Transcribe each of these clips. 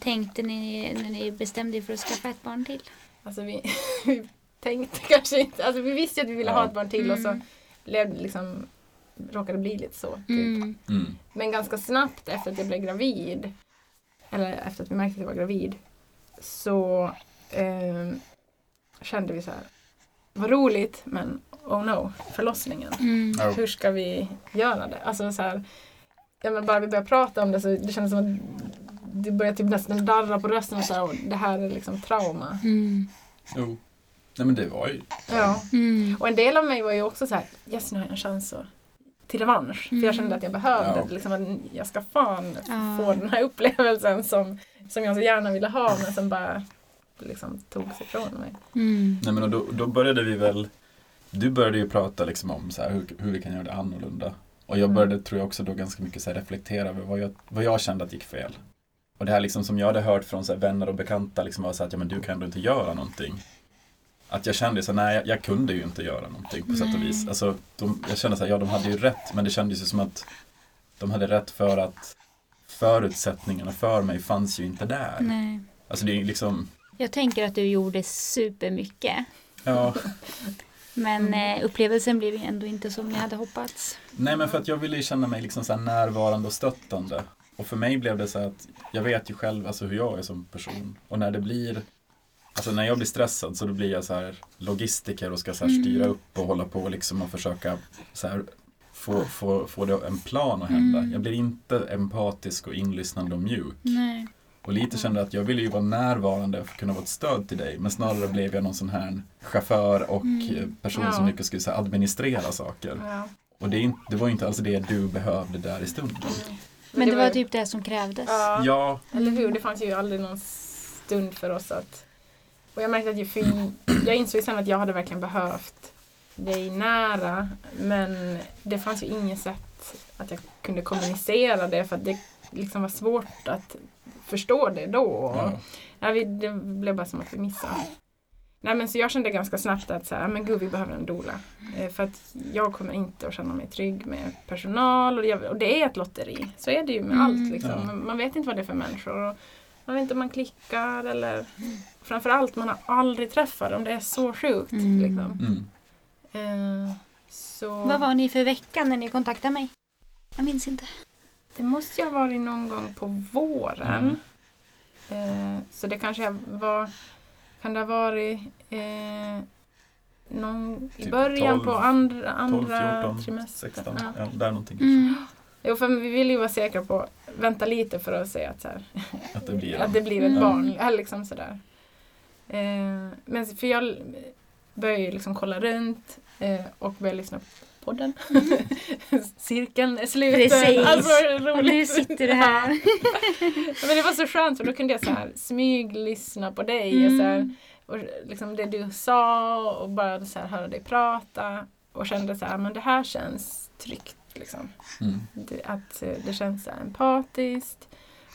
Tänkte ni när ni bestämde er för att skaffa ett barn till? Alltså vi, vi tänkte kanske inte, alltså vi visste ju att vi ville Ja. ha ett barn till och så Mm. blev det liksom, råkade det bli lite så. Typ. Mm. Mm. Men ganska snabbt efter att jag blev gravid, eller efter att vi märkte att jag var gravid, så eh, kände vi så här, vad roligt men oh no, förlossningen. Mm. Hur ska vi göra det? Alltså så här, ja, men bara vi började prata om det så det kändes som att det började typ nästan darra på rösten och så här, och det här är liksom trauma. Mm. Jo. Nej men det var ju... Ja. Mm. Och en del av mig var ju också så här, yes nu har jag en chans att, till revansch. För Mm. jag kände att jag behövde, Ja. liksom, att jag ska fan Ja. få den här upplevelsen som, som jag så gärna ville ha men som bara liksom togs ifrån mig. Mm. Nej men och då, då började vi väl... Du började ju prata liksom om så här, hur, hur vi kan göra det annorlunda. Och jag Mm. började, tror jag också då ganska mycket så här, reflektera över vad jag, vad jag kände att gick fel. Och det här liksom som jag hade hört från så vänner och bekanta liksom var så att ja, men du kan ändå inte göra någonting. Att jag kände så här, nej jag, jag kunde ju inte göra någonting på sätt och vis. Alltså, de, jag kände så här, ja de hade ju rätt men det kändes ju som att de hade rätt för att förutsättningarna för mig fanns ju inte där. Nej. Alltså det är liksom, Jag tänker att du gjorde supermycket. ja. Men Mm. eh, upplevelsen blev ju ändå inte som ni hade hoppats. Nej men för att jag ville ju känna mig liksom så här närvarande och stöttande. Och för mig blev det så att jag vet ju själv alltså hur jag är som person. Och när det blir Alltså när jag blir stressad så då blir jag så här logistiker och ska så här styra Mm. upp och hålla på liksom och försöka så här få, få, få det, en plan att hända. Mm. Jag blir inte empatisk och inlyssnande och mjuk. Nej. Och lite kände att jag ville ju vara närvarande för att kunna vara ett stöd till dig. Men snarare blev jag någon sån här chaufför och Mm. person Ja. som mycket skulle så administrera saker. Ja. Och det, det var ju inte alls det du behövde där i stunden. Men det var typ det som krävdes. Ja, Ja, eller hur? Det fanns ju aldrig någon stund för oss att... Och jag märkte att fin... Jag insåg sen att jag hade verkligen behövt dig nära men det fanns ju inget sätt att jag kunde kommunicera det för att det liksom var svårt att förstå det då. ja. Ja, vi, det blev bara som att vi missade. Nej men så jag kände ganska snabbt att så här, men gud vi behöver en doula. Eh, för att jag kommer inte att känna mig trygg med personal och, jag, och det är ett lotteri. Så är det ju med Mm. allt liksom. Ja. Man- vet inte vad det är för människor. Och man vet inte om man klickar eller framförallt man har aldrig träffat dem. Det är så sjukt. Mm. Liksom. Mm. Eh, så Vad var ni för vecka när ni kontaktade mig? Jag minns inte. det måste ju ha varit någon gång på våren. Eh, så det kanske var, kan det ha varit eh, någon, i Typ början 12, på andra, 12, andra 14, trimestern. 16, Ja. ja, där någonting. Mm. Jo, för vi ville ju vara säkra på vänta lite för att se att, så här, Att det blir att det blir ett Mm. barn. Eller liksom sådär. Eh, men för jag började ju liksom kolla runt eh, och började lyssna podden. Cirkeln är sluten. Alltså, Och roligt. nu sitter du här. Men det var så skönt för då kunde jag så här smyglyssna på dig och, så här, Mm. och liksom det du sa och bara så här höra dig prata och kände så här, men det här känns tryggt. Liksom. Mm. Det, att eh, det känns så här empatiskt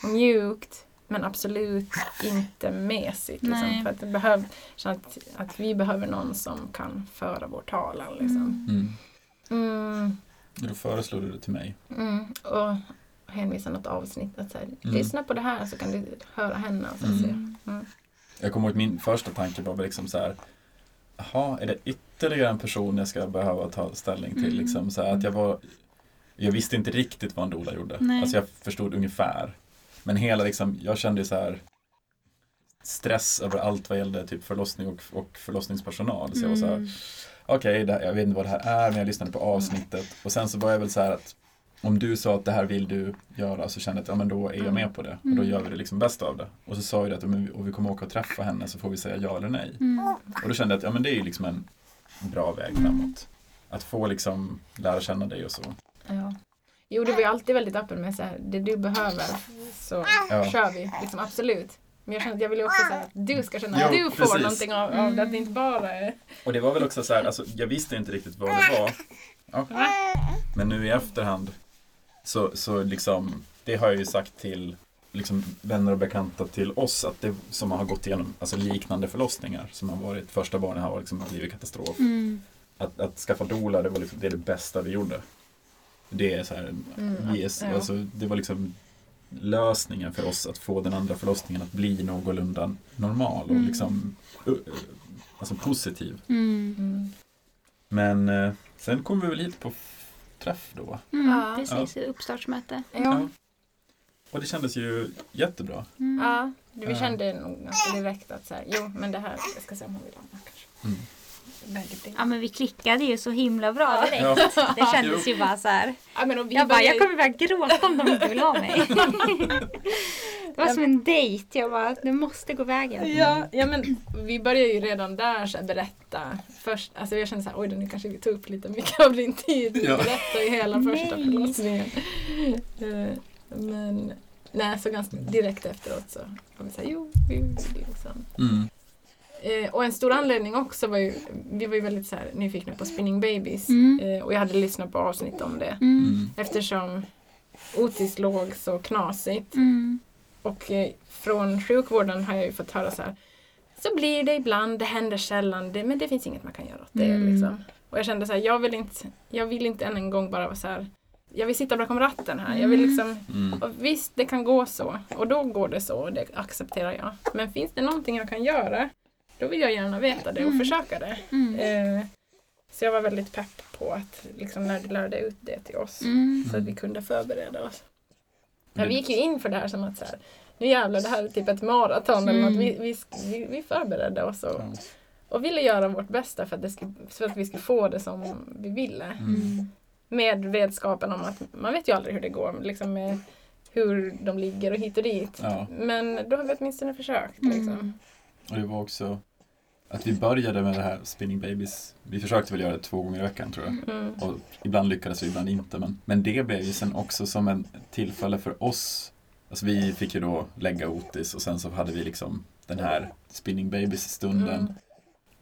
och mjukt men absolut inte mesigt. Liksom, för att, det behöv, att, att vi behöver någon som kan föra vår talan. Liksom. Mm. Mm, Då föreslog du det till mig. mm, och hänvisa något avsnitt. Att så här, Mm. Lyssna på det här så kan du höra henne. Och så Mm. Mm. Jag kommer ihåg min första tanke var liksom så här. Jaha, är det ytterligare en person jag ska behöva ta ställning till? Mm. Liksom, så här, att jag, var, jag visste inte riktigt vad en doula gjorde. Nej. Alltså jag förstod ungefär. Men hela liksom, jag kände så här stress över allt vad gällde typ förlossning och, och förlossningspersonal. Så jag var så här, Mm. Okej, här- jag vet inte vad det här är, men jag lyssnade på avsnittet. Och sen så var jag väl så här att om du sa att det här vill du göra så kände jag att ja, men då är jag med på det. Och då Mm. gör vi det liksom bäst av det. Och så sa jag att om vi, vi kommer åka och träffa henne så får vi säga ja eller nej. Mm. Och då kände jag att ja, men det är ju liksom en bra väg framåt. Att få liksom lära känna dig och så. Ja. Jo, du var ju alltid väldigt öppen med så här, det du behöver så Ja. kör vi. Liksom, absolut. Men jag känner att jag vill ju också så här, att du ska känna att Jo, du får precis. någonting av, av det. Att det inte bara är... Och det var väl också så här, alltså, jag visste inte riktigt vad det var. Ja. Men nu i efterhand så, så liksom, det har jag ju sagt till liksom, vänner och bekanta till oss att det, som har gått igenom alltså, liknande förlossningar som har varit, första barnen har liksom blivit katastrof. Mm. Att, att skaffa doula, det var liksom, det är det bästa vi gjorde. Det är så här, Mm, är, ja. alltså, det var liksom lösningen för oss att få den andra förlossningen att bli någorlunda normal och Mm. liksom alltså positiv. Mm. Mm. Men eh, sen kom vi väl hit på träff då. Mm, Ja. precis, uppstartsmöte. Ja. Och det kändes ju jättebra. Mm. ja, vi Ja. kände nog direkt att så här, jo men det här, jag ska se om hon vill ha kanske. Ja men vi klickade ju så himla bra direkt. Ja. Det kändes ju bara så här. Ja, men och vi Jag bara, började- jag kommer börja gråta om de inte vill ha mig. Det var som en dejt. Jag bara, det måste gå vägen. Ja, ja men vi började ju redan där så här, berätta först, alltså jag kände så här, oj då, nu kanske vi tog upp lite mycket av din tid. Ja. berättar ju hela första förlossningen. Eh, Men nej, så ganska direkt efteråt så var vi såhär, jo, vi vill liksom. Mm. Eh, och en stor anledning också var ju, vi var ju väldigt så här, nyfikna på Spinning Babies Mm. eh, och jag hade lyssnat på avsnitt om det Mm. Mm. eftersom Otis låg så knasigt Mm. och eh, från sjukvården har jag ju fått höra så här. Så blir det ibland, det händer sällan, det, men det finns inget man kan göra åt det. Mm. Liksom. Och jag kände så här, jag vill inte, jag vill inte än en gång bara vara så här. Jag vill sitta bakom ratten här. Jag vill Mm. liksom, Mm. visst, det kan gå så. Och då går det så, och det accepterar jag. Men finns det någonting jag kan göra, då vill jag gärna veta det och Mm. försöka det. Mm. Eh, så jag var väldigt pepp på att liksom lärde, lärde ut det till oss. Mm. Så att vi kunde förbereda oss. Ja, vi gick ju in för det här som att så här, nu jävlar det här är typ ett maraton eller Mm. något. Vi, vi, vi, vi förberedde oss och, och ville göra vårt bästa för att, det skulle, för att vi skulle få det som vi ville. Mm. Med vetskapen om att man vet ju aldrig hur det går liksom med hur de ligger och hit och dit. Ja. Men då har vi åtminstone försökt. Liksom. Mm. Och det var också att vi började med det här Spinning Babies. Vi försökte väl göra det två gånger i veckan tror jag. Mm. Och ibland lyckades vi, ibland inte. Men, men det blev ju sen också som en tillfälle för oss. Alltså vi fick ju då lägga Otis och sen så hade vi liksom den här Spinning Babies-stunden. Mm.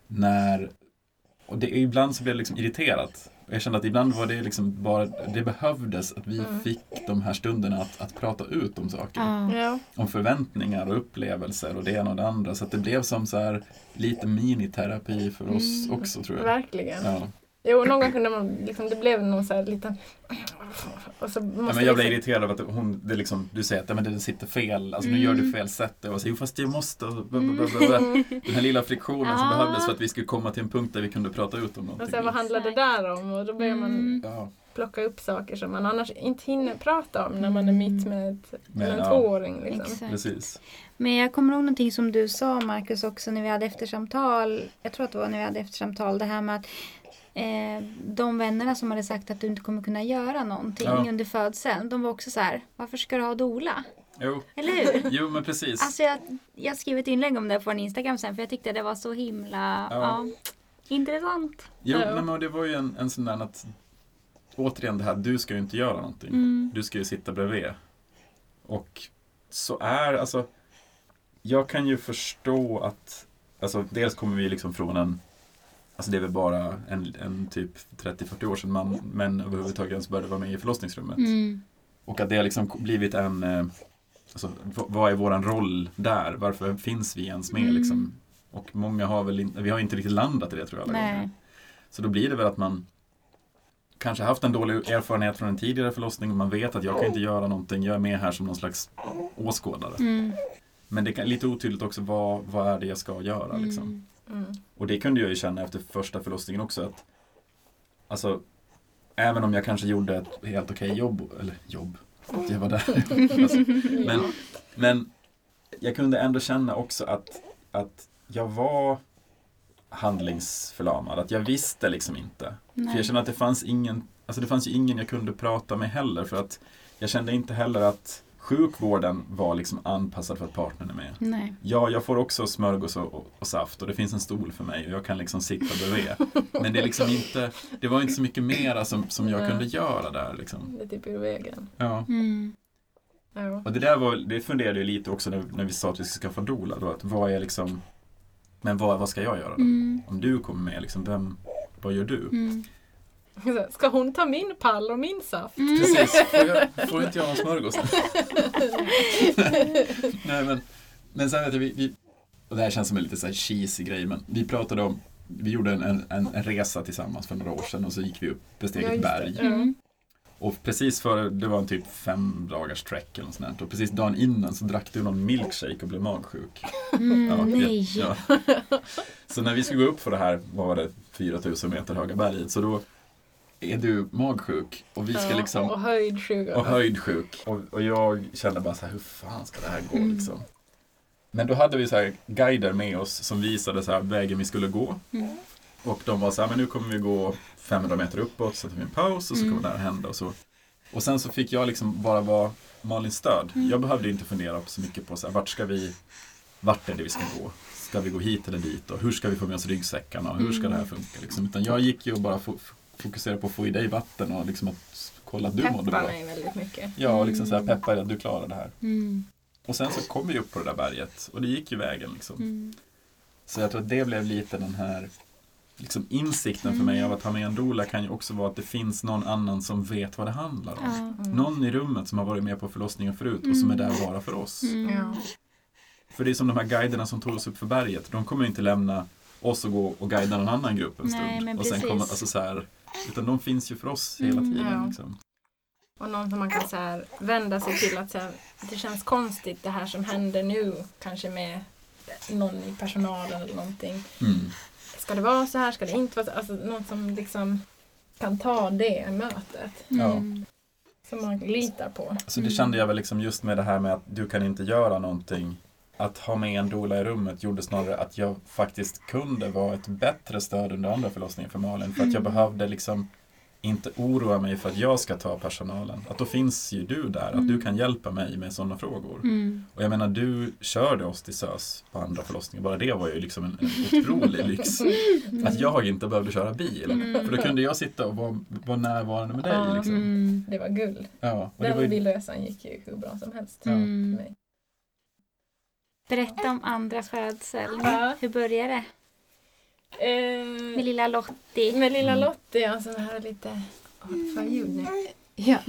När, och det, ibland så blev det liksom irriterat. Jag kände att ibland var det liksom bara, det behövdes att vi Mm. fick de här stunderna att, att prata ut om saker. Ja. Om förväntningar och upplevelser och det ena och det andra. Så att det blev som så här lite miniterapi för oss Mm. också tror jag. Verkligen. Ja. Jo, någon gång kunde man, liksom, det blev någon så här liten... Och så måste Ja, men jag blev liksom- irriterad av att hon, det liksom, du säger att ja, men det sitter fel, alltså nu Mm. gör du fel sätt. Jag var så, jo fast jag måste. och bla. Den här lilla friktionen som Ah. behövdes för att vi skulle komma till en punkt där vi kunde prata ut om Och någonting. sen vad handlar det där om? Och då börjar man Mm. Ja, plocka upp saker som man annars inte hinner prata om när man är mitt med, ett, med en ja. tvååring. Liksom. Precis. Men jag kommer ihåg någonting som du sa Marcus också när vi hade eftersamtal. Jag tror att det var när vi hade eftersamtal. Det här med att eh, de vännerna som hade sagt att du inte kommer kunna göra någonting Ja. under födseln. De var också så här, varför ska du ha dola? Jo, Eller hur? jo men precis. Alltså jag, jag skrev ett inlägg om det på en Instagram sen för jag tyckte det var så himla Ja. ja. intressant. Jo, Ja. nej, men det var ju en, en sån där att återigen det här, du ska ju inte göra någonting. Mm. Du ska ju sitta bredvid. Och så är, alltså, jag kan ju förstå att, alltså dels kommer vi liksom från en, alltså det är väl bara en, en typ 30-40 år sedan man, män överhuvudtaget ens började vara med i förlossningsrummet. Mm. Och att det har liksom blivit en, eh, alltså vad är våran roll där? Varför finns vi ens med Mm. liksom? Och många har väl inte, vi har inte riktigt landat i det tror jag alla Nej. gånger. Så då blir det väl att man kanske haft en dålig erfarenhet från en tidigare förlossning och man vet att jag kan inte göra någonting, jag är med här som någon slags åskådare. Mm. Men det är lite otydligt också vad, vad är det jag ska göra liksom. Mm. Och det kunde jag ju känna efter första förlossningen också att Alltså Även om jag kanske gjorde ett helt okej jobb, eller jobb, att jag var där. alltså, men, men jag kunde ändå känna också att, att jag var handlingsförlamad, att jag visste liksom inte. För Nej. jag kände att det fanns ingen, alltså det fanns ju ingen jag kunde prata med heller för att jag kände inte heller att sjukvården var liksom anpassad för att partnern är med. Nej. Ja, jag får också smörgås och, och, och saft och det finns en stol för mig och jag kan liksom sitta bredvid. Men det är liksom inte, det var inte så mycket mera som, som jag Nej. kunde göra där liksom. Det är typ ur vägen. Ja. Mm. Ja. Och det där var, det funderade jag lite också när, när vi sa att vi ska skaffa doula då, att vad är liksom, men vad, vad ska jag göra då? Mm. Om du kommer med, liksom, vem, vad gör du? Mm. Ska hon ta min pall och min saft? Mm. Precis, får, jag, får inte jag någon smörgås? Nej men, men sen vet jag, vi, vi, och det här känns som en lite så här cheesy grej, men vi pratade om, vi gjorde en, en, en, resa tillsammans för några år sedan och så gick vi upp, besteg ett berg. Mm. Och precis före, det var en typ fem dagars trek eller något sånt där. Och precis dagen innan så drack du någon milkshake och blev magsjuk. Mm, Ja, nej. Ja. Så när vi skulle gå upp för det här, vad var det, 4000 meter höga berget, så då är du magsjuk och vi ska Ja, liksom Och höjdsjuka. och höjdsjuk. Och, och jag kände bara så här, hur fan ska det här gå Mm. liksom? Men då hade vi så här guider med oss som visade så här vägen vi skulle gå. Mm. Och de var så här, men nu kommer vi gå 500 meter uppåt, så tar vi en paus och så Mm. kommer det här hända och så. Och sen så fick jag liksom bara vara Malins stöd. Mm. Jag behövde inte fundera så mycket på så här, vart ska vi, vart är det vi ska gå? Ska vi gå hit eller dit? Och hur ska vi få med oss ryggsäckarna? Och hur ska Mm. det här funka? Liksom? Utan jag gick ju och bara fo- fokuserade på att få i dig vatten och liksom att kolla att du mådde bra. mig väldigt mycket. Ja, och liksom så här peppar att du klarar det här. Mm. Och sen så kom vi upp på det där berget och det gick ju vägen liksom. Mm. Så jag tror att det blev lite den här liksom insikten för mig av att ha med en doula kan ju också vara att det finns någon annan som vet vad det handlar om. Mm. Någon i rummet som har varit med på förlossningen förut och som är där bara för oss. Mm. Ja. För det är som de här guiderna som tog oss upp för berget. De kommer ju inte lämna oss och gå och guida någon annan grupp en stund. Nej, men och sen kommer, alltså så här, utan de finns ju för oss hela Mm, tiden. ja. Liksom. Och någon som man kan så här, vända sig till att så här, det känns konstigt det här som händer nu. Kanske med någon i personalen eller någonting. Mm. Ska det vara så här? Ska det inte vara så Alltså någon som liksom kan ta det mötet. Mm. Som man litar på. Så det Mm. kände jag väl liksom just med det här med att du kan inte göra någonting. Att ha med en doula i rummet gjorde snarare att jag faktiskt kunde vara ett bättre stöd under andra förlossningen för Malin. För att jag Mm. behövde liksom inte oroa mig för att jag ska ta personalen. Att då finns ju du där, att du Mm. kan hjälpa mig med sådana frågor. Mm. Och jag menar, du körde oss till SÖS på andra förlossningen. Bara det var ju liksom en, en otrolig lyx. Att jag inte behövde köra bil. Mm. För då kunde jag sitta och vara, vara närvarande med dig. Liksom. Mm. Det var guld. Ja, och det var Den ju, bilresan gick ju hur bra som helst. Ja. Mm. för mig. Berätta om andra födsel. Ja. Hur började det? Eh, Med lilla Lottie. med lilla. Lottie, ja, som här lite... Vad för ljud nu? Ja. Eh,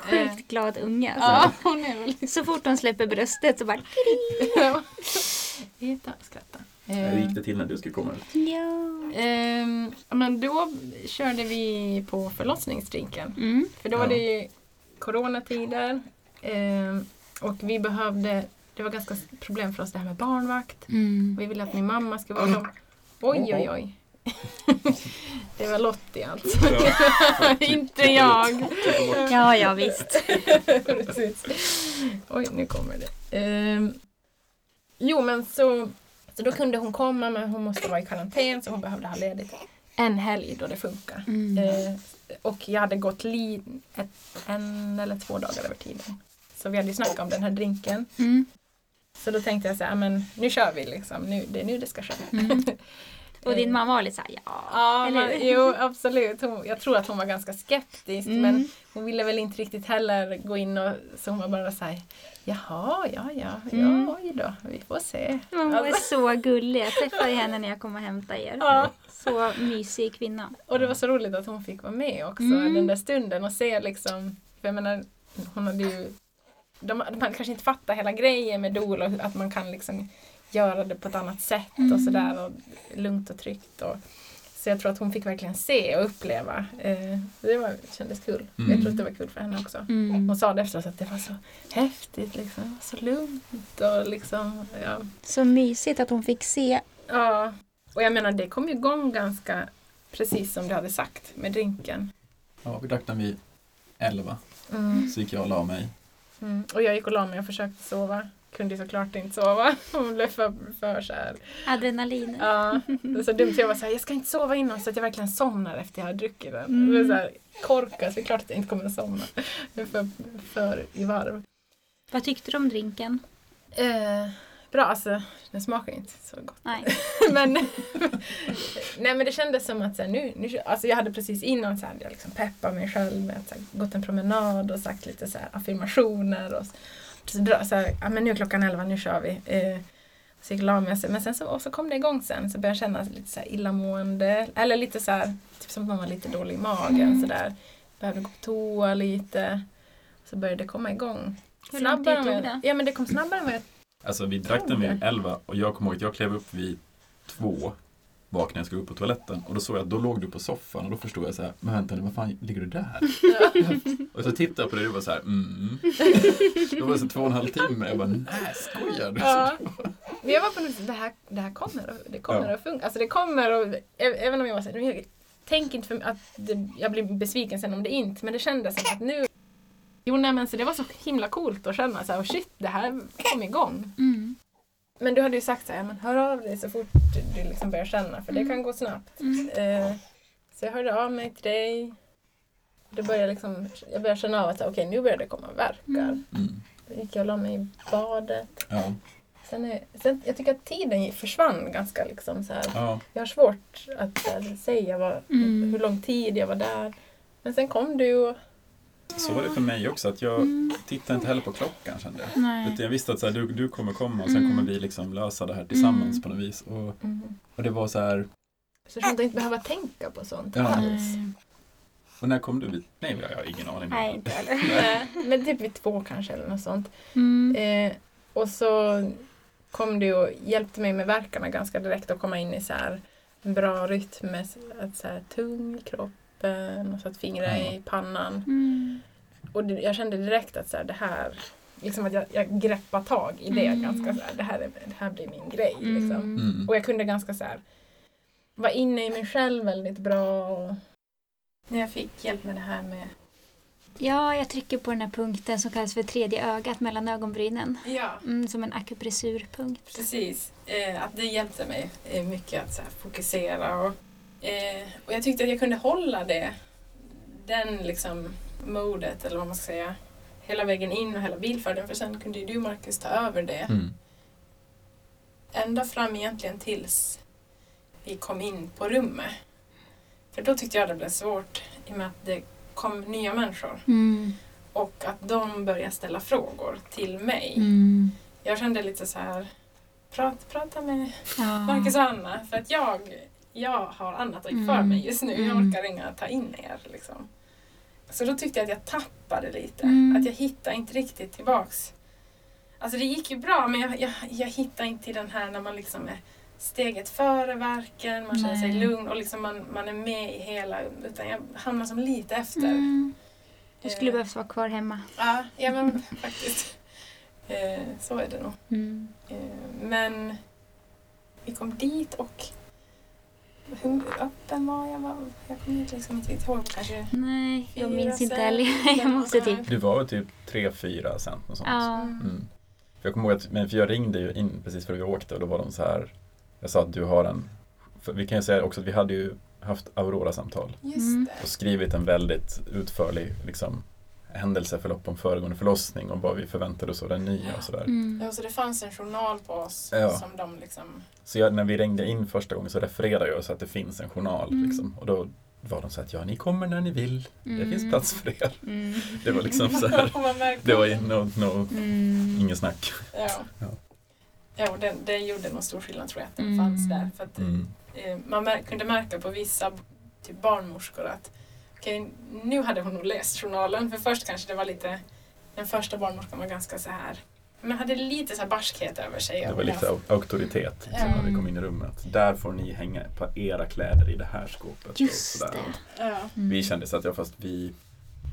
Sjukt glad unge Ja, alltså. hon är väl... Så fort hon släpper bröstet så bara Hitta, skratta. hur gick det till när du skulle komma ut? ja. Ja, men då körde vi på förlossningsdrinken. Mm. För då var Ja. det ju coronatider. ehm, och vi behövde, det var ganska problem för oss det här med barnvakt. Mm. Vi ville att min mamma skulle vara dem. Oj, oj, oj. det var Lottie alltså. Inte jag. Ja, ja visst. Precis. Oj, nu kommer det. Ehm, jo, men så, så då kunde hon komma, men hon måste vara i karantän så hon behövde ha ledigt en helg då det funkar. Mm. Eh, och jag hade gått li ett, en eller två dagar över tiden. Så vi hade ju snackat om den här drinken. Mm. Så då tänkte jag så här, men nu kör vi liksom. Nu, det är nu det ska ske. Mm. Och din mamma var lite såhär, ja. Ja, Eller men, hur? jo absolut. Hon, jag tror att hon var ganska skeptisk Mm. men hon ville väl inte riktigt heller gå in och så hon var bara såhär Jaha, ja, ja, ja, Mm. oj då, vi får se. Hon var Alltså, så gullig. Jag träffade henne när jag kom och hämtade er. ja. Så mysig kvinna. Och det var så roligt att hon fick vara med också Mm. den där stunden och se liksom, för jag menar, hon hade ju, de, hade kanske inte fattat hela grejen med doula, och att man kan liksom göra det på ett annat sätt och Mm. sådär och lugnt och tryggt. Och, så jag tror att hon fick verkligen se och uppleva. Eh, det var, kändes kul. Mm. Jag tror att det var kul för henne också. Mm. Hon sa det efteråt att det var så häftigt, liksom. Så lugnt och liksom, ja. Så mysigt att hon fick se. Ja, och jag menar det kom igång ganska precis som du hade sagt med drinken. Ja, vi drack den vid 11. Mm. Så gick jag och la mig. Mm. Och jag gick och la mig och försökte sova. Kunde såklart inte sova. Hon blev för, för så här. Adrenalin. Ja, det var så dumt. Jag var så här, jag ska inte sova innan så att jag verkligen somnar efter jag har druckit den. Mm. Det var så här, korkat, så det är klart att jag inte kommer att somna. Jag är för, för i varv. Vad tyckte du om drinken? Eh, bra, alltså den smakar inte så gott. Nej. men, nej men det kändes som att så här, nu, nu, alltså jag hade precis innan så här, jag liksom peppat mig själv med att här, gått en promenad och sagt lite så här, affirmationer. Och så, så här, ja, men nu är klockan elva, nu kör vi. Eh, så gick la sig. Men sen så, och så kom det igång sen så började jag känna lite så här illamående. Eller lite så här, typ som att man var lite dålig i magen. Mm. Så där. Behövde gå på toa lite. Så började det komma igång. Hur lång tid tog det? Ja men det kom snabbare än vad jag Alltså vi drack den vid 11 och jag kommer ihåg att jag klev upp vid två. vaknade jag skulle upp på toaletten och då såg jag att då låg du på soffan och då förstod jag så här, men vänta nu, vad fan ligger du där? och så tittade jag på dig och var så här, mm. Då var det så två och en halv timme, jag bara, nej skojar du? Ja. Men jag var på något det här, det här kommer, det kommer Ja. att funka. Alltså det kommer och, även om jag var så här, tänk inte för att det, jag blir besviken sen om det inte, men det kändes som att nu Jo nej men så det var så himla coolt att känna så här, oh shit, det här kom igång. Mm. Men du hade ju sagt så här, men hör av dig så fort du liksom börjar känna, för det kan gå snabbt. Mm. Eh, så jag hörde av mig till dig. Det började liksom, jag började känna av att okej, nu börjar det komma verkar. Mm. Mm. Då gick jag och la mig i badet. Ja, Sen, är, sen jag tycker att tiden försvann ganska liksom så här. ja, Jag har svårt att här, säga vad, Mm. hur lång tid jag var där. Men sen kom du och så var det för mig också, att jag Mm. tittade inte heller på klockan kände jag. Nej. Utan jag visste att så här, du, du kommer komma och sen Mm. kommer vi liksom lösa det här tillsammans Mm. på något vis. Och, mm. och det var så här, så jag inte behöva tänka på sånt Ja. alls. Nej. och när kom du? Nej, jag har ingen aning. Nej, inte heller. Nej, Men typ vid två kanske eller något sånt. Mm. Eh, och så kom du och hjälpte mig med verkarna ganska direkt att komma in i så här en bra rytm med att så här, tung i kroppen och så att fingrar Ja. i pannan. Mm. Och det, jag kände direkt att så här, det här, liksom att jag, jag greppar tag i det Mm. ganska så här, det här, är, det här blir min grej. Liksom. Mm. Och jag kunde ganska så här, vara inne i mig själv väldigt bra. Och när jag fick hjälp med det här med Ja, jag trycker på den här punkten som kallas för tredje ögat mellan ögonbrynen. Ja, Mm, som en akupressurpunkt. precis. Eh, att det hjälpte mig eh, mycket att så här, fokusera. Och, eh, och jag tyckte att jag kunde hålla det, den liksom modet eller vad man ska säga, hela vägen in och hela bilfärden. För sen kunde ju du Marcus ta över det. Mm. ända fram egentligen tills vi kom in på rummet. För då tyckte jag det blev svårt i och med att det kom nya människor Mm. och att de började ställa frågor till mig. Mm. Jag kände lite så här, prata, prata med Ja. Marcus och Anna för att jag, jag har annat för Mm. mig just nu. Jag Mm. orkar inga ta in er. Liksom. Så då tyckte jag att jag tappade lite. Mm. Att jag hittade inte riktigt tillbaks. Alltså det gick ju bra men jag, jag, jag hittade inte i den här när man liksom är steget före verken, man känner sig Nej. lugn och liksom man, man är med i hela. Utan jag hamnar som lite efter. Mm. Du skulle Eh, behövt vara kvar hemma. Ja, ja men faktiskt. Eh, så är det nog. Mm. Eh, Men vi kom dit och hur öppen var jag? Var, jag kommer inte liksom inte ihåg. Kanske Nej, jag Fyra, minns inte heller. Jag måste fem, typ... Du var väl typ 3-4 cent och sånt. Ja. Mm. För jag kommer ihåg att, men för jag ringde ju in precis före vi åkte och då var de så här, jag sa att du har en, vi kan ju säga också att vi hade ju haft Aurora-samtal Just Mm. det. och skrivit en väldigt utförlig liksom, händelseförlopp om föregående förlossning och vad vi förväntade oss av den nya och sådär. Mm. Ja, så det fanns en journal på oss Ja. som de liksom... Så jag, när vi ringde in första gången så refererade jag så att det finns en journal. Mm. Liksom, och då var de så att ja, ni kommer när ni vill. Det Mm. finns plats för er. Mm. Det var liksom så här, det var no, no, Mm. inget snack. Ja. Ja. Ja, och det, det gjorde nog stor skillnad tror jag att den Mm. fanns där. För att, Mm. eh, man mär- kunde märka på vissa typ barnmorskor att okej, nu hade hon nog läst journalen. För först kanske det var lite, den första barnmorskan var ganska så här, men hade lite så här barskhet över sig. Det var lite au- auktoritet liksom, Ja. när vi kom in i rummet. Där får ni hänga på era kläder i det här skåpet. Just och sådär. det. Ja. Mm. Vi kände så att ja, fast vi,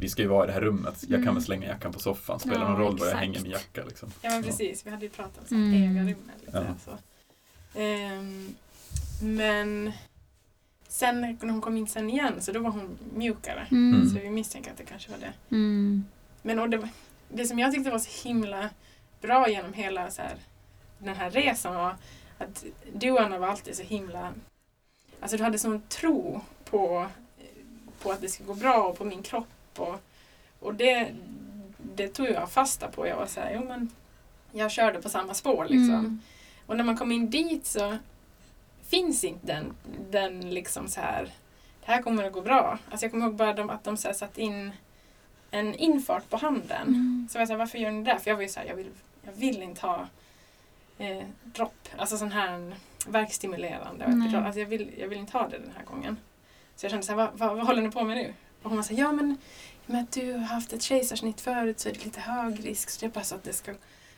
vi ska ju vara i det här rummet. Jag kan Mm. väl slänga jackan på soffan. Spelar Ja, någon roll var jag hänger min jacka liksom. Ja men precis, vi hade ju pratat om Mm. äga rummet lite. Ja. Så. Ehm, men sen när hon kom in sen igen så då var hon mjukare. Mm. Så vi misstänker att det kanske var det. Mm. Men och det, det som jag tyckte var så himla bra genom hela så här, den här resan var att du och Anna var alltid så himla... Alltså du hade sån tro på, på att det skulle gå bra och på min kropp. Och, och det, det tog jag fasta på. Jag var så här, jo men jag körde på samma spår liksom. Mm. Och när man kom in dit så finns inte den, den liksom så här, det här kommer att gå bra. Alltså jag kommer ihåg bara de, att de så satt in en infart på handen. Mm. Så jag här, varför gör ni det? För jag var ju så här, jag vill, jag vill inte ha eh, dropp, alltså sån här verkstimulerande. Nej. epidural. Alltså jag, vill, jag vill inte ha det den här gången. Så jag kände så här, vad, vad, vad håller ni på med nu? Och hon var så här, ja men med att du har haft ett kejsarsnitt förut så är det lite hög risk. Så det är bara så att det ska...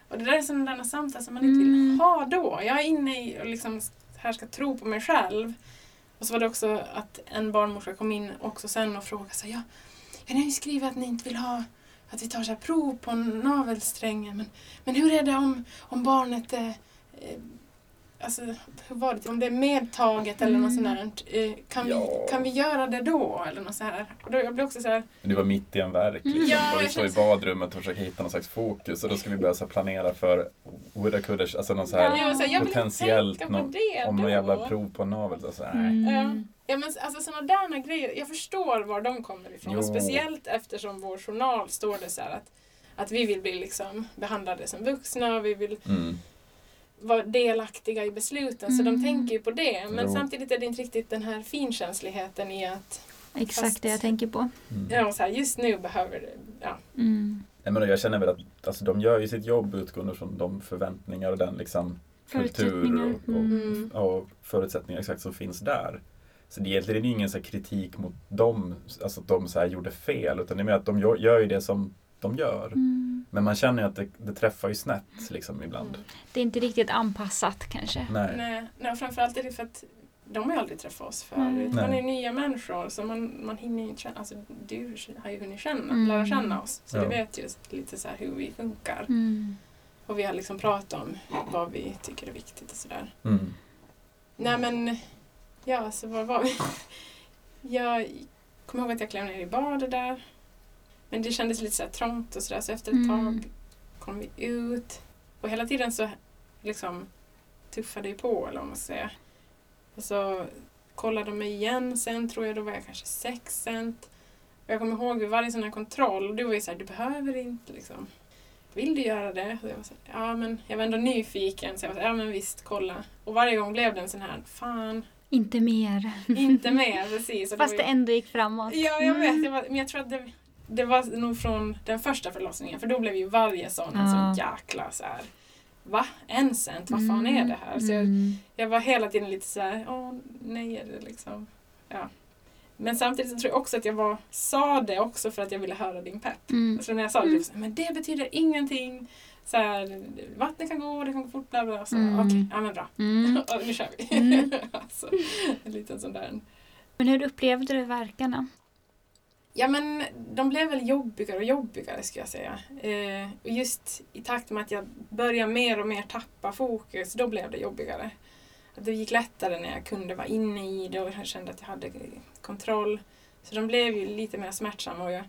Och det där är sådana där samtal som man inte vill Mm. ha då. Jag är inne i och liksom här ska tro på mig själv. Och så var det också att en barnmorska kom in också sen och frågade så här, ja, jag ni har ju skrivit att ni inte vill ha att vi tar så här prov på navelsträngen. Men, men hur är det om, om barnet är eh, Alltså, hur var det? Om det är medtaget eller något sånt där. eh, Kan, Ja. vi, kan vi göra det då? Eller något så här. Och då, jag blev också så här, Men Du var mitt i en verk liksom. Ja, och vi står i badrummet och försöker hitta någon slags fokus och då ska vi börja så här planera för woulda coulda, alltså någon så här var så här, jag vill inte potentiellt tänka på nå- det om någon jävla prov på navel. Så här, nej. Mm. Ja men alltså sådana där grejer, jag förstår var de kommer ifrån. Jo. Och speciellt eftersom vår journal står det så här att, att vi vill bli liksom behandlade som vuxna och vi vill Mm. Vara delaktiga i besluten. Så de Mm. tänker ju på det. Men Jo. samtidigt är det inte riktigt den här finkänsligheten i att Exakt Fast- det jag tänker på. Mm. ja, så här, just nu behöver det, ja. Mm. Nej, men jag känner väl att alltså, de gör ju sitt jobb utgående från de förväntningar och den liksom kultur och, och, Mm. och förutsättningar exakt som finns där. Så det är egentligen ingen så här kritik mot dem, alltså att de så här gjorde fel, utan det är mer att de gör, gör ju det som de gör. Mm. Men man känner ju att det, det träffar ju snett liksom ibland. Det är inte riktigt anpassat kanske. Nej. Nej, nej, framförallt är det för att de har ju aldrig träffat oss förut. Nej. Man är nya människor så man, man hinner ju inte känna, alltså du har ju hunnit känna, Mm. lära känna oss. Så Ja. du vet ju lite så här hur vi funkar. Mm. Och vi har liksom pratat om vad vi tycker är viktigt och sådär. Mm. Nej men, ja så var var vi? Jag kommer ihåg att jag klev ner i badet där. Men det kändes lite så trångt och sådär så efter ett Mm. tag kom vi ut. Och hela tiden så liksom tuffade jag på eller vad man ska säga. Och så kollade de mig igen sen tror jag, då var jag kanske sex cent. Och jag kommer ihåg vid varje sån här kontroll, du var ju såhär, du behöver inte liksom. Vill du göra det? Och jag var så här, ja men jag var ändå nyfiken så jag var så här, ja men visst kolla. Och varje gång blev det en sån här, fan, Inte mer. inte mer precis. Och Fast det ändå gick framåt. Ja, jag vet. Mm. Jag var, men jag tror att det, det var nog från den första förlossningen. För då blev ju varje sån en Ja. sån jäkla så här. Va? En cent? Vad fan är det här? Så jag, Mm. jag var hela tiden lite så här, åh nej är det liksom. Ja. Men samtidigt så tror jag också att jag var, sa det också för att jag ville höra din pepp. Mm. Så när jag sa det, Mm. så här, men det betyder ingenting. Så här, vattnet kan gå, det kan gå fort, bla bla. Så, Mm. Okej, ja men bra. Mm. Och nu kör vi. Mm. alltså, en liten sån där. Men hur upplevde du verkarna? Ja men de blev väl jobbigare och jobbigare skulle jag säga. Eh, och just i takt med att jag började mer och mer tappa fokus, då blev det jobbigare. Att det gick lättare när jag kunde vara inne i det och jag kände att jag hade kontroll. Så de blev ju lite mer smärtsamma och jag,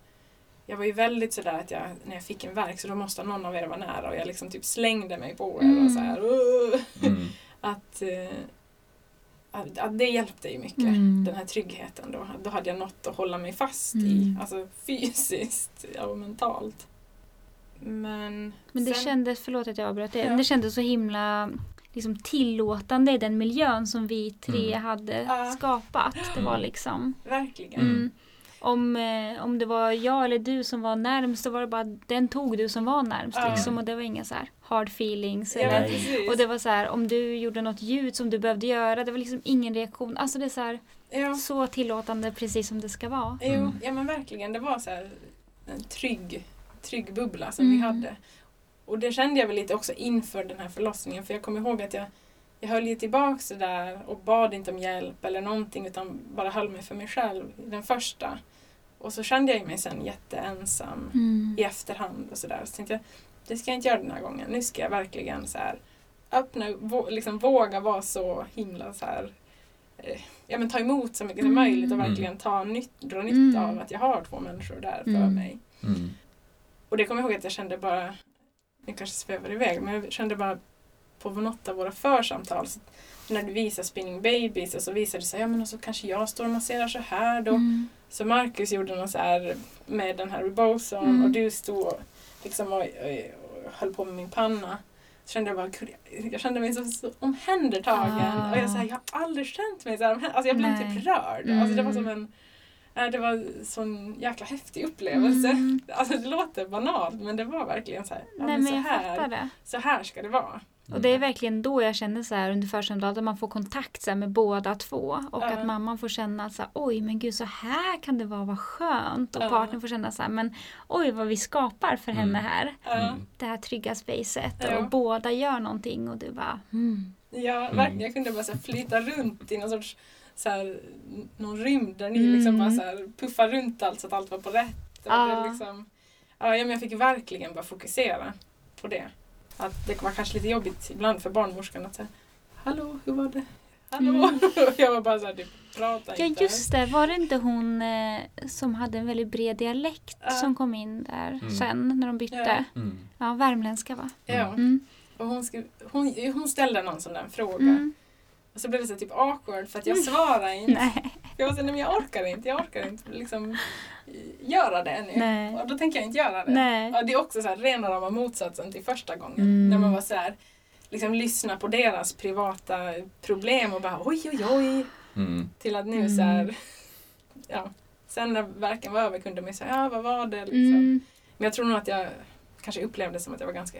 jag var ju väldigt sådär att jag, när jag fick en verk så då måste någon av er vara nära och jag liksom typ slängde mig på er Mm. och så här. "Åh!" Mm. Att, eh, det hjälpte ju mycket Mm. den här tryggheten då. Då hade jag något att hålla mig fast i, Mm. alltså fysiskt och mentalt. Men, Men det sen, kändes, förlåt att jag avbröt det, Ja. men det kändes så himla liksom, tillåtande i den miljön som vi tre Mm. hade Ja. skapat. Det var Mm. liksom verkligen. Mm. om, eh, om det var jag eller du som var närmst så var det bara den tog du som var närmst. Ja. Liksom, och det var inga så här hard feelings. Ja, eller, precis. och det var så här om du gjorde något ljud som du behövde göra. Det var liksom ingen reaktion. Alltså det är så här, ja, så tillåtande precis som det ska vara. jo, Mm. ja men verkligen. Det var så här en trygg, trygg bubbla som Mm. vi hade. Och det kände jag väl lite också inför den här förlossningen. För jag kommer ihåg att jag, jag höll ju tillbaks det där och bad inte om hjälp eller någonting utan bara höll mig för mig själv den första. Och så kände jag mig sen jätteensam Mm. i efterhand och sådär. Så tänkte jag, det ska jag inte göra den här gången. Nu ska jag verkligen så här öppna, vå, liksom våga vara så himla så här eh, ja men ta emot så mycket som Mm. möjligt och verkligen ta nytt, dra nytta Mm. av att jag har två människor där för Mm. mig. Mm. Och det kommer jag ihåg att jag kände bara, jag kanske svävar iväg, men jag kände bara på något av våra församtal, så när du visar Spinning Babies och så visade det sig, ja men och så kanske jag står och masserar så här då. Mm. Så Marcus gjorde något så här med den här Reboson Mm. och du stod liksom och höll på med min panna. Så kände jag bara, jag- kände mig så, så omhändertagen. Ah. Och jag, så här, jag har aldrig känt mig så här Alltså jag blev Nej. typ rörd. Alltså det var som Mm. en det var en sån jäkla häftig upplevelse. Mm. Alltså det låter banalt men det var verkligen så här, ja, Nej men men så, här så här ska det vara. Och det är verkligen då jag känner så här under att man får kontakt så här, med båda två. Och Ja. att mamman får känna att så här, oj men gud så här kan det vara, vad skönt. Och Ja. partnern får känna så här, men oj vad vi skapar för Mm. henne här. Ja. Mm. Det här trygga spacet. Ja. Och båda gör någonting och du bara, mm. Ja, Mm. verkligen. Jag kunde bara så här flyta runt i någon sorts så här, någon rymd där ni Mm. liksom bara så här puffar runt allt så att allt var på rätt. Ja. det liksom, ja, ja, men jag fick verkligen bara fokusera på det. Att det var kanske lite jobbigt ibland för barnmorskan att säga Hallå, hur var det? Hallå? Mm. jag var bara så här, du pratar Ja inte. just det, var det inte hon eh, som hade en väldigt bred dialekt Ja. som kom in där Mm. sen när de bytte? Ja. Mm. Ja, värmländska va? Ja. Mm. Och hon, skrev, hon, hon ställde någon sån där fråga. Mm. Och så blev det så typ awkward för att jag svarade inte. Nej. Jag var så nej men jag orkar inte, jag orkar inte liksom eh, göra det nu. Nej. Och då tänker jag inte göra det. Nej. Ja, det är också så här rena rama motsatsen till första gången. Mm. När man var så här, liksom lyssna på deras privata problem och bara oj oj oj. Mm. Till att nu Mm. så här, ja. Sen när verken var över kunde man ju säga, ja vad var det liksom. Mm. Men jag tror nog att jag kanske upplevde som att jag var ganska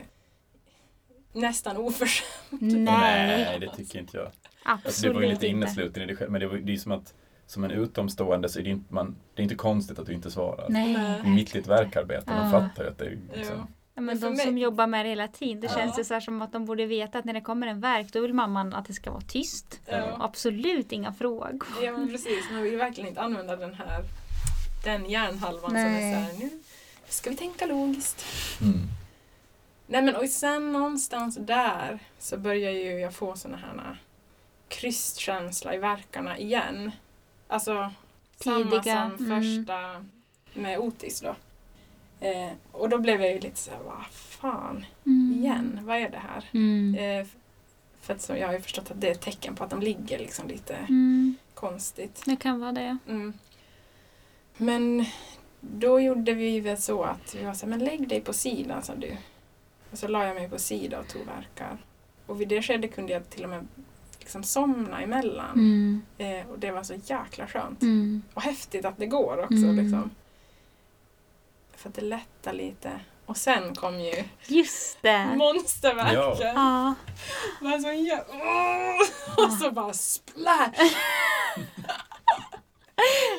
nästan oförskämd. Nej, det tycker inte jag. Absolut Alltså, det var ju lite innesluten i det själv, men det, var, det är som att som en utomstående så är det inte, man, det är inte konstigt att du inte svarar. Nej. Nej. Mitt i ett verkarbete, man Ja. fattar ju att det är liksom, Ja. Men de som jobbar med det hela tiden, det Ja. känns det så här som att de borde veta att när det kommer en verk då vill mamman att det ska vara tyst. Ja. Absolut inga frågor. Ja men precis, man vill verkligen inte använda den här den hjärnhalvan som är Nej. så här, nu ska vi tänka logiskt. mm. Nej men och sen någonstans där så börjar ju jag få såna här krystkänsla i verkarna igen. Alltså samma Tidiga, som mm. första med Otis då. Eh, och då blev jag ju lite så här, vad fan, Mm. igen, vad är det här? Mm. Eh, för att så, jag har ju förstått att det är ett tecken på att de ligger liksom lite Mm. konstigt. Det kan vara det. Mm. Men då gjorde vi väl så att vi var så här, men lägg dig på sidan sa du. Och så la jag mig på sidan och tog verkar. Och vid det skedet kunde jag till och med liksom somna emellan. Mm. Eh, och det var så jäkla skönt. Mm. Och häftigt att det går också. Mm. Liksom. För att det lättar lite. Och sen kom ju Just det. monsterverken. Ja. Var så jä- Åh! Och så bara splash!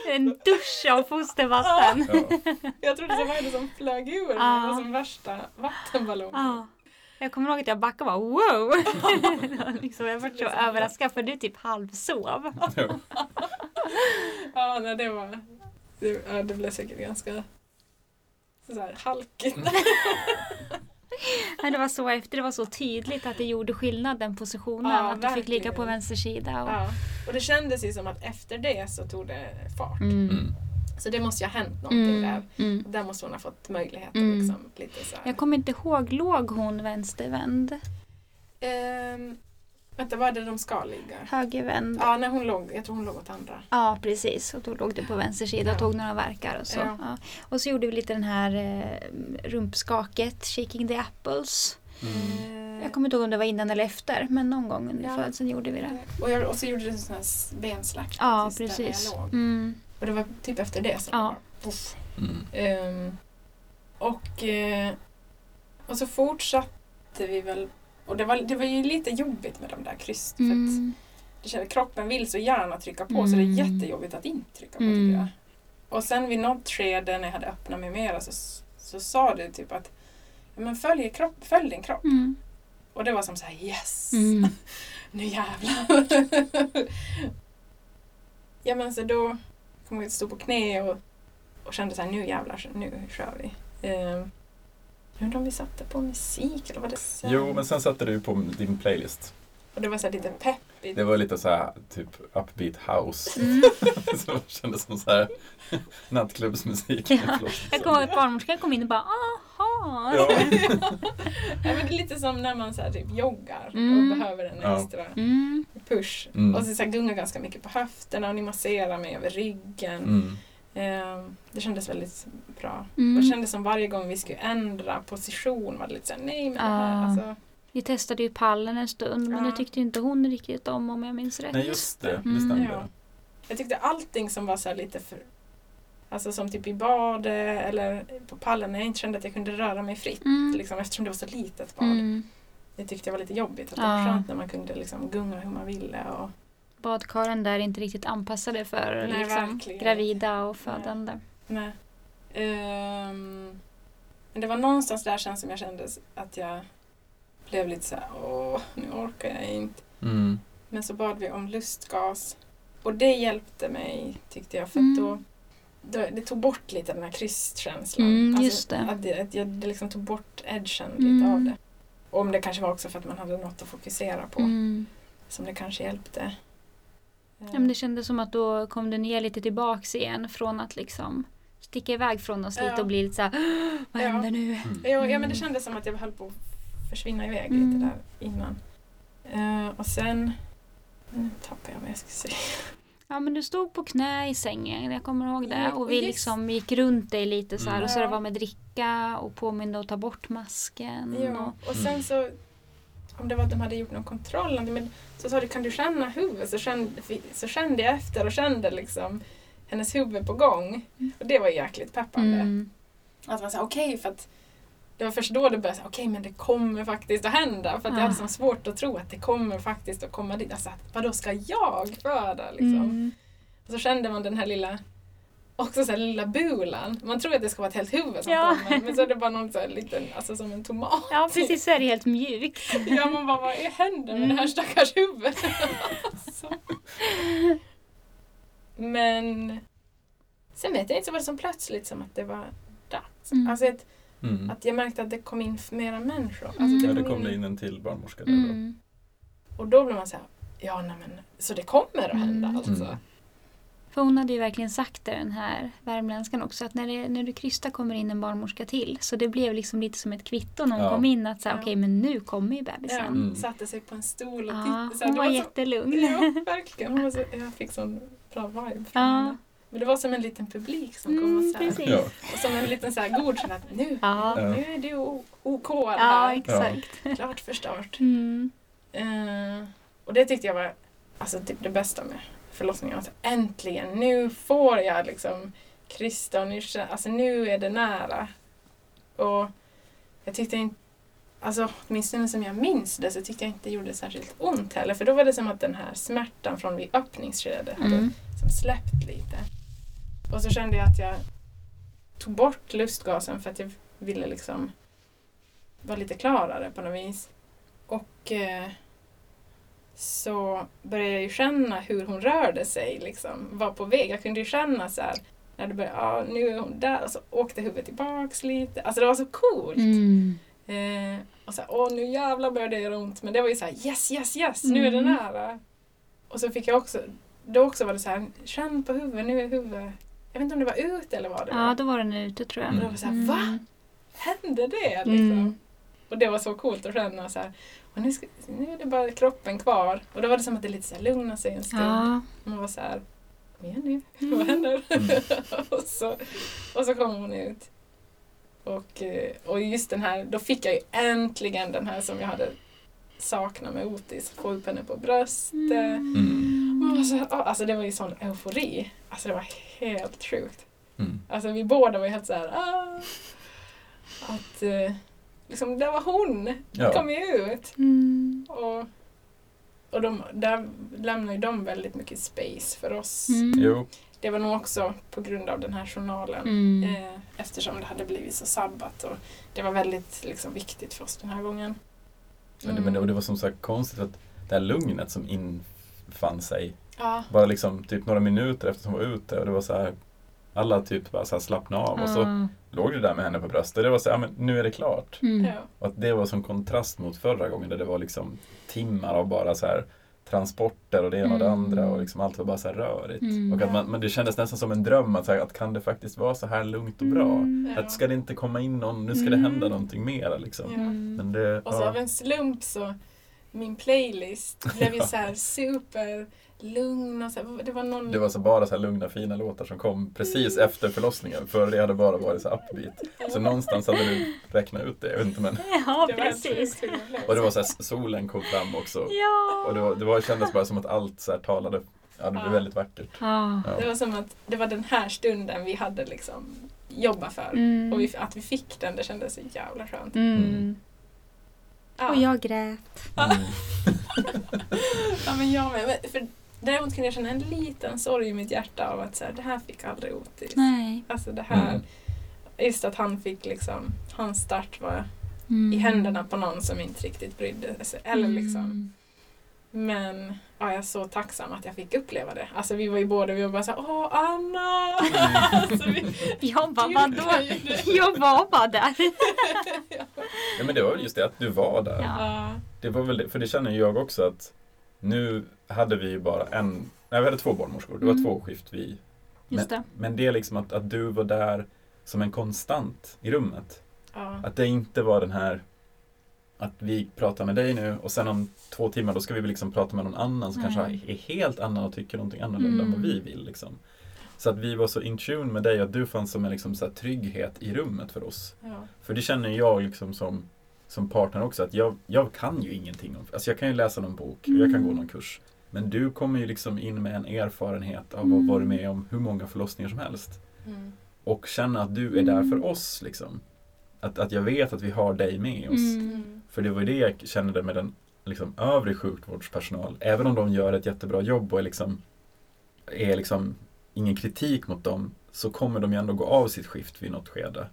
En dusch av fostervatten. ja. Jag trodde det var det som flög ur. Ja. Det var som värsta vattenballongen. Ja. Jag kommer ihåg att jag backade och bara wow! Liksom, jag var så överraskad för du typ halvsov. Ja. Ja, nej, det var... Det, ja, det blev säkert ganska så här halkigt. Nej, det var så efter, det var så tydligt att det gjorde skillnad den positionen. Ja, att du fick ligga på vänster sida. Och... Ja. Och det kändes ju som att efter det så tog det fart. Mm. Mm. Så det måste ju ha hänt någonting där. Mm. Mm. Där måste hon ha fått möjlighet Mm. att liksom lite så här. Jag kommer inte ihåg, låg hon vänstervänd? Ehm, vänta, var är det de ska ligga? Högervänd? Ja. Ja, nej, hon låg, jag tror hon låg åt andra. precis. Och då låg du på vänster sida och Ja. tog några verkar och så. Ja. Ja. Och så gjorde vi lite den här eh, rumpskaket, shaking the apples. Mm. Ehm, Jag kommer inte ihåg om det var innan eller efter, men någon gång under Ja. födseln gjorde vi det. och, jag, och så gjorde du en sån här benslakt. Ja, precis där jag låg. Mm. Och det var typ efter det som Ja. Mm. Ehm, och, eh, och så fortsatte vi väl. Och det var, det var ju lite jobbigt med de där kryss. För att Mm. det kände, kroppen vill så gärna trycka på så det är Mm. jättejobbigt att inte trycka på Mm. tycker jag. Och sen vid något skede när jag hade öppnat mig mera så, så sa du typ att ja, men följ, kropp, följ din kropp. Mm. Och det var som så här yes! Mm. Nu jävlar! ja men så då kom jag att stå på knä och, och kände så här nu jävlar, nu kör vi. Um, jag undrar om vi satte på musik eller vad det sen? Jo, men sen satte du på din playlist. Och det var så här lite peppigt. Det var lite så här typ upbeat house. Mm. så det kändes som så här nattklubbsmusik. Ja. Jag kommer ihåg att barnmorskan kom in och bara aha. Ja. ja, men det är lite som när man så här, typ joggar Mm. och behöver en Ja. extra Mm. push. Mm. Och så, så här, gungar ganska mycket på höfterna och ni masserar mig över ryggen. Mm. Ehm, det kändes väldigt bra. Mm. Och det kändes som varje gång vi skulle ändra position var det lite såhär, nej men det här, Ah. alltså. Vi testade ju pallen en stund men det tyckte inte hon riktigt om om jag minns rätt. Nej, just det. Det Mm. stämde. Ja. Jag tyckte allting som var så här lite för Alltså som typ i badet eller på pallen när jag inte kände att jag kunde röra mig fritt. Mm. Liksom, eftersom det var så litet bad. Mm. Det tyckte jag var lite jobbigt. Att det Ja. var skönt när man kunde liksom gunga hur man ville. Och, Badkaren där är inte riktigt anpassade för Nej, liksom, verkligen. gravida och födande. nej. Ehm, men det var någonstans där sen som jag kände att jag blev lite så här, åh, nu orkar jag inte. Mm. Men så bad vi om lustgas. Och det hjälpte mig tyckte jag. För Mm. då, det tog bort lite den här krystkänslan. Mm, just det. Att det, att jag, det liksom tog bort edgen Mm. lite av det. Och om det kanske var också för att man hade något att fokusera på. Mm. Som det kanske hjälpte. Ja, men det kändes som att då kom du ner lite tillbaks igen från att liksom sticka iväg från oss lite Ja. och bli lite såhär Vad Ja. händer nu? Mm. Ja, ja men Mm. det kändes som att jag höll på att försvinna iväg Mm. lite där innan. Eh, och sen nu tappade jag vad jag skulle säga. Ja men du stod på knä i sängen, jag kommer ihåg det. Och vi just- liksom gick runt dig lite så här Mm. och så det var med dricka och påminde att ta bort masken. Ja, Och, och sen så om det var att de hade gjort någon kontroll men så sa du kan du känna huvudet? Så kände, så kände jag efter och kände liksom hennes huvud på gång. Och det var jäkligt peppande. mm. Att man sa okej för att det var först då det började okej men det kommer faktiskt att hända. För att jag Ah. hade så svårt att tro att det kommer faktiskt att komma dit. Alltså vadå ska jag föda liksom? Mm. Och så kände man den här lilla Också så här lilla bulan. Man tror att det ska vara ett helt huvud som Ja. kommer. Men så är det bara någon så här liten, alltså som en tomat. Ja precis, så är det helt mjukt. Ja, man bara, vad händer med Mm. det här stackars huvudet? Så. Men sen vet jag inte, så var det som plötsligt som att det var dags. Mm. Alltså Mm. att jag märkte att det kom in mera människor. Alltså Mm. Ja, det kom det in en till barnmorska där då. Mm. Och då blev man så här, ja nej men, så det kommer att hända Mm. alltså. Mm. För hon hade ju verkligen sagt det den här värmländskan också att när, det, när du krystar kommer in en barnmorska till. Så det blev liksom lite som ett kvitto när hon Ja. kom in att säga Ja. okej men nu kommer ju Ja, bebisen. Mm. Satte sig på en stol och Ja, tittade. Så här, hon det var så- jättelugn. Ja, verkligen. Hon var så, jag fick sån bra vibe från Ja. henne. Men det var som en liten publik som kom och Mm, så här. Ja. och som en liten så här god så att nu, Ja. Ja. nu är o- OK Ja, här. exakt. Klart förstört. Mm. Eh, och det tyckte jag var alltså, typ det bästa med förlossningen. Alltså, äntligen, nu får jag liksom krysta och nu, alltså, nu är det nära. Och jag tyckte inte, alltså åtminstone som jag minns det så tyckte jag inte det gjorde särskilt ont heller. För då var det som att den här smärtan från vid öppningsskedet hade Mm. som släppt lite. Och så kände jag att jag tog bort lustgasen för att jag ville liksom vara lite klarare på något vis. Och eh, så började jag ju känna hur hon rörde sig, liksom, var på väg. Jag kunde ju känna så här, när det började, ja nu är hon där, och så åkte huvudet tillbaks lite. Alltså det var så coolt. Mm. Eh, och så här, åh nu jävlar började det göra ont. Men det var ju så här, yes, yes, yes, nu är det Mm. nära. Och så fick jag också, då också var det så här, känn på huvudet, nu är huvudet, jag vet inte om det var ut eller vad det Ja, var. då var den ute tror jag. Mm. Och då var det så här, va? Hände det? Liksom. Mm. Och det var så coolt att känna så här, och nu, ska, nu är det bara kroppen kvar. Och då var det som att det lite så här lugnade sig en stund. Ja. Och man var så här, kom igen nu, Mm. vad händer? Mm. och, så, och så kom hon ut. Och, eh, och just den här, då fick jag ju äntligen den här som jag hade saknat med Otis, få upp henne på bröstet. Mm. Man var så här, ah, alltså det var ju sån eufori. Alltså det var helt sjukt. Mm. Alltså vi båda var ju helt så här, ah, att eh, liksom, det var hon, Ja. kom ju ut. Mm. Och, och de, där lämnar ju de väldigt mycket space för oss. Mm. Jo. Det var nog också på grund av den här journalen. Mm. Eh, eftersom det hade blivit så sabbat. Och det var väldigt liksom, viktigt för oss den här gången. Men, det, men det, och det var som sagt konstigt att det här lugnet som infann sig Ja, bara liksom typ några minuter efter hon var ute och det var så här alla typ bara så här slappnade av och så Ja. låg det där med henne på bröstet. Det var så här, ja, men nu är det klart. Mm. ja. Och att det var som kontrast mot förra gången där det var liksom timmar av bara så här transporter och det ena och det Mm. andra och liksom allt var bara så här rörigt. Mm. Och att man, men det kändes nästan som en dröm att, så här, att kan det faktiskt vara så här lugnt och bra? Mm. Ja. Att ska det inte komma in någon, nu ska det Mm. hända någonting mer liksom. Ja. Mm. Men det, Och så ja. av en slump så min playlist blev ju så här super lugn och så här, det var någon det var så bara så här lugna fina låtar som kom precis efter förlossningen. För det hade bara varit så upbeat. Så någonstans hade du räknat ut det. Jag vet inte, men, Ja, det precis. och det var så här, solen kom fram också. Ja. Och det, var, det var, kändes bara som att allt så här talade. Ja, det blev Ja. väldigt vackert. Ja. Det var som att det var den här stunden vi hade liksom jobbat för. Mm. Och vi, att vi fick den, det kändes så jävla skönt. Mm. Ja. Och jag grät. Mm. Ja, men jag med. Men För däremot kunde jag känna en liten sorg i mitt hjärta av att så här, det här fick aldrig Otis. Nej. Alltså det här, Mm. just att han fick liksom, hans start var Mm. i händerna på någon som inte riktigt brydde sig. Eller liksom, Men ja, jag är så tacksam att jag fick uppleva det. Alltså vi var ju båda, vi var bara såhär Åh Anna! alltså, vi, Jag bara, vadå? jag var bara där. Ja men det var väl just det att du var där. Ja. Det var väl det, för det känner jag också att nu hade vi ju bara en, nej vi hade två barnmorskor, det var Mm. två skift vi. Just det. Men det är liksom att, att du var där som en konstant i rummet. Ja. Att det inte var den här att vi pratar med dig nu och sen om två timmar då ska vi liksom prata med någon annan som Nej. kanske är helt annan och tycker någonting annorlunda än vad Mm. vi vill. Liksom. Så att vi var så in tune med dig att du fanns som en liksom så trygghet i rummet för oss. Ja. För det känner jag liksom som, som partner också att jag, jag kan ju ingenting om, alltså jag kan ju läsa någon bok och jag kan gå någon kurs. Men du kommer ju liksom in med en erfarenhet av att Mm. ha varit med om hur många förlossningar som helst. Mm. Och känna att du är där för oss liksom. Att, att jag vet att vi har dig med oss. Mm. För det var ju det jag kände med den liksom, övrig sjukvårdspersonal. Även om de gör ett jättebra jobb och är liksom, är liksom ingen kritik mot dem så kommer de ju ändå gå av sitt skift vid något skede.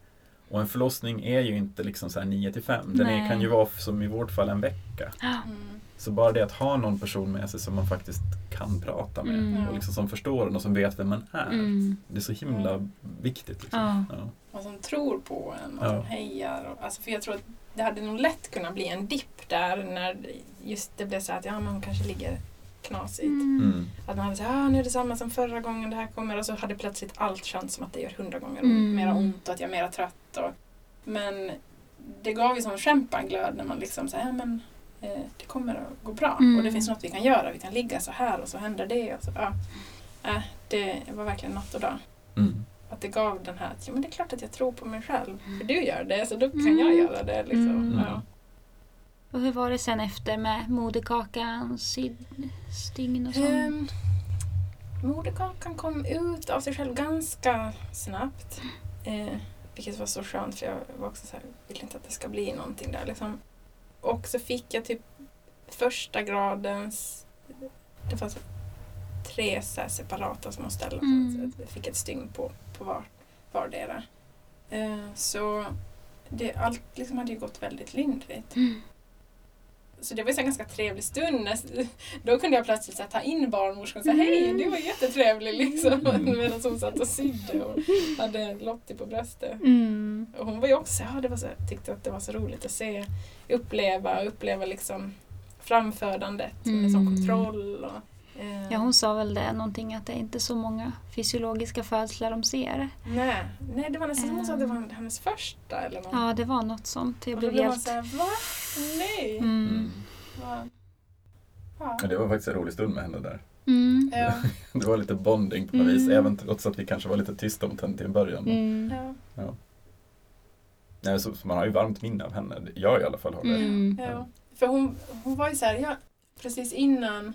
Och en förlossning är ju inte liksom så här 9 till 5. Den är, kan ju vara som i vårt fall en vecka. Mm. Så bara det att ha någon person med sig som man faktiskt kan prata med Mm. och liksom som förstår en och som vet vem man är. Mm. Det är så himla viktigt. Liksom. Ja. Ja. Och som tror på en och Ja. som hejar. Och, alltså, för jag tror att det hade nog lätt kunnat bli en dipp där när just det blev så att ja, men hon kanske ligger knasigt. Mm. Mm. Att man hade sagt ah, nu är det samma som förra gången det här kommer och så hade plötsligt allt känts som att det gör hundra gånger Mm. mera ont och att jag är mera trött. Och, men det gav ju sån kämpaglöd när man liksom säger ja, men eh, det kommer att gå bra Mm. och det finns något vi kan göra. Vi kan ligga så här och så händer det. Och så, ja. äh, det var verkligen natt och dag. Mm. Att det gav den här att ja, men det är klart att jag tror på mig själv. För du gör det så då kan jag göra det. Liksom. Mm. Ja. Och hur var det sen efter med moderkakan, stygn och sånt? Um, moderkakan kom ut av sig själv ganska snabbt. Eh, vilket var så skönt för jag var också så här, vill inte att det ska bli någonting där liksom. Och så fick jag typ första gradens, det så tre så här separata små ställen. Mm. Så jag fick ett stygn på, på var, vardera. Eh, så det, allt liksom hade ju gått väldigt lindrigt. Mm. Så det var ju så en ganska trevlig stund. Då kunde jag plötsligt här, ta in barnmorskan och säga hej, du var jättetrevlig liksom. Mm. Medan hon satt och sydde och hade Lottie på bröstet. Mm. Och hon var ju också, ja, det var så, tyckte att det var så roligt att se, uppleva, uppleva liksom framfödandet med sån Mm. kontroll. Och, Ja, hon sa väl det, någonting att det är inte så många fysiologiska födslar de ser. nej, nej, det var nästan som hon sa att det var hennes första eller något. Ja, det var något sånt. Jag och då blev blev man helt... såhär, va? Nej! Mm. Va? Ja. Ja, det var faktiskt en rolig stund med henne där. Mm. Ja. Det var lite bonding på något Mm. vis, även trots att vi kanske var lite tysta mot henne till en början. Mm. Ja. Nej, så, så man har ju varmt minne av henne. Jag i alla fall har det. Mm. Ja. För hon, hon var ju så här, ja, precis innan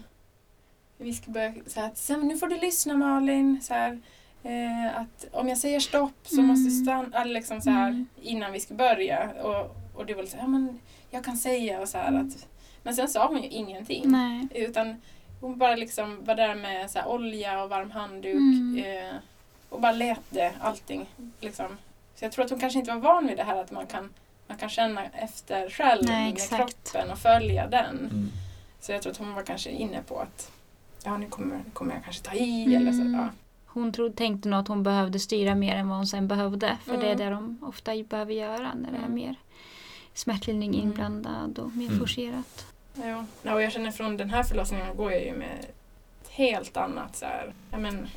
vi skulle börja så här, här, nu får du lyssna Malin, så här, eh, att om jag säger stopp så Mm. måste du stanna, liksom så här, Mm. innan vi ska börja. Och, och det var så här, ja, men jag kan säga och så här att, men sen sa hon ju ingenting. Nej. Utan hon bara liksom var där med så här, olja och varm handduk Mm. eh, och bara lät allting. Liksom. Så jag tror att hon kanske inte var van vid det här att man kan, man kan känna efter själv Nej, med exakt. kroppen och följa den. Mm. Så jag tror att hon var kanske inne på att ja, nu kommer, kommer jag kanske ta i Mm. eller så. Ja. Hon trodde, tänkte nog att hon behövde styra mer än vad hon sen behövde. För det är Mm. det de ofta behöver göra när det är Mm. mer smärtlindring Mm. inblandad och mer Mm. forcerat. Ja. Ja, och jag känner från den här förlossningen går jag ju med ett helt annat så här, ja, men,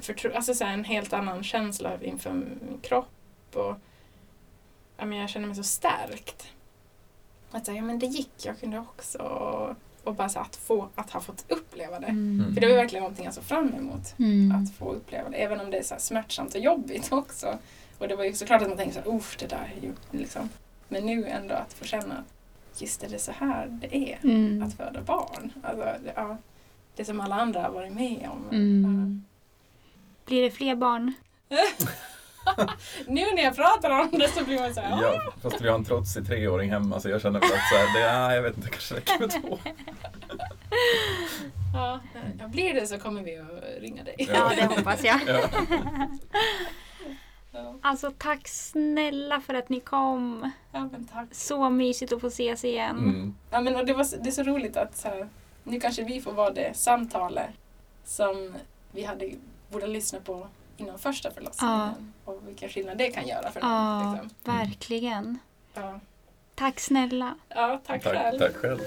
förtro- alltså så här, en helt annan känsla inför min kropp och ja, men jag känner mig så stärkt. Att säga, ja men det gick, jag kunde också. Och, bara så att få, att ha fått uppleva det. Mm. För det var verkligen någonting jag såg fram emot. Mm. Att få uppleva det, även om det är så smärtsamt och jobbigt också. Och det var ju såklart att man tänkte så här, det där är ju liksom. Men nu ändå att få känna att just är det så här det är Mm. att föda barn. Alltså, det, ja, det som alla andra har varit med om. Mm. Blir det fler barn? Nu när jag pratar om det så blir man så här, ja. Ja, fast vi har en trotsig treåring hemma så jag känner väl att så här, det, ah, jag vet inte, kanske räcker med två. ja. Blir det så kommer vi att ringa dig. Ja. Det hoppas jag. Ja. Alltså tack snälla för att ni kom. ja men tack. Så mysigt att få ses igen. Mm. Ja, men, och det, var, det är så roligt att så här, nu kanske vi får vara det samtalet som vi hade, borde lyssna på innan första förlossningen. Och vilken skillnad det kan göra för någon. Ja, Liksom. verkligen. Ja. Tack snälla. ja, tack, Tack, själv. tack själv.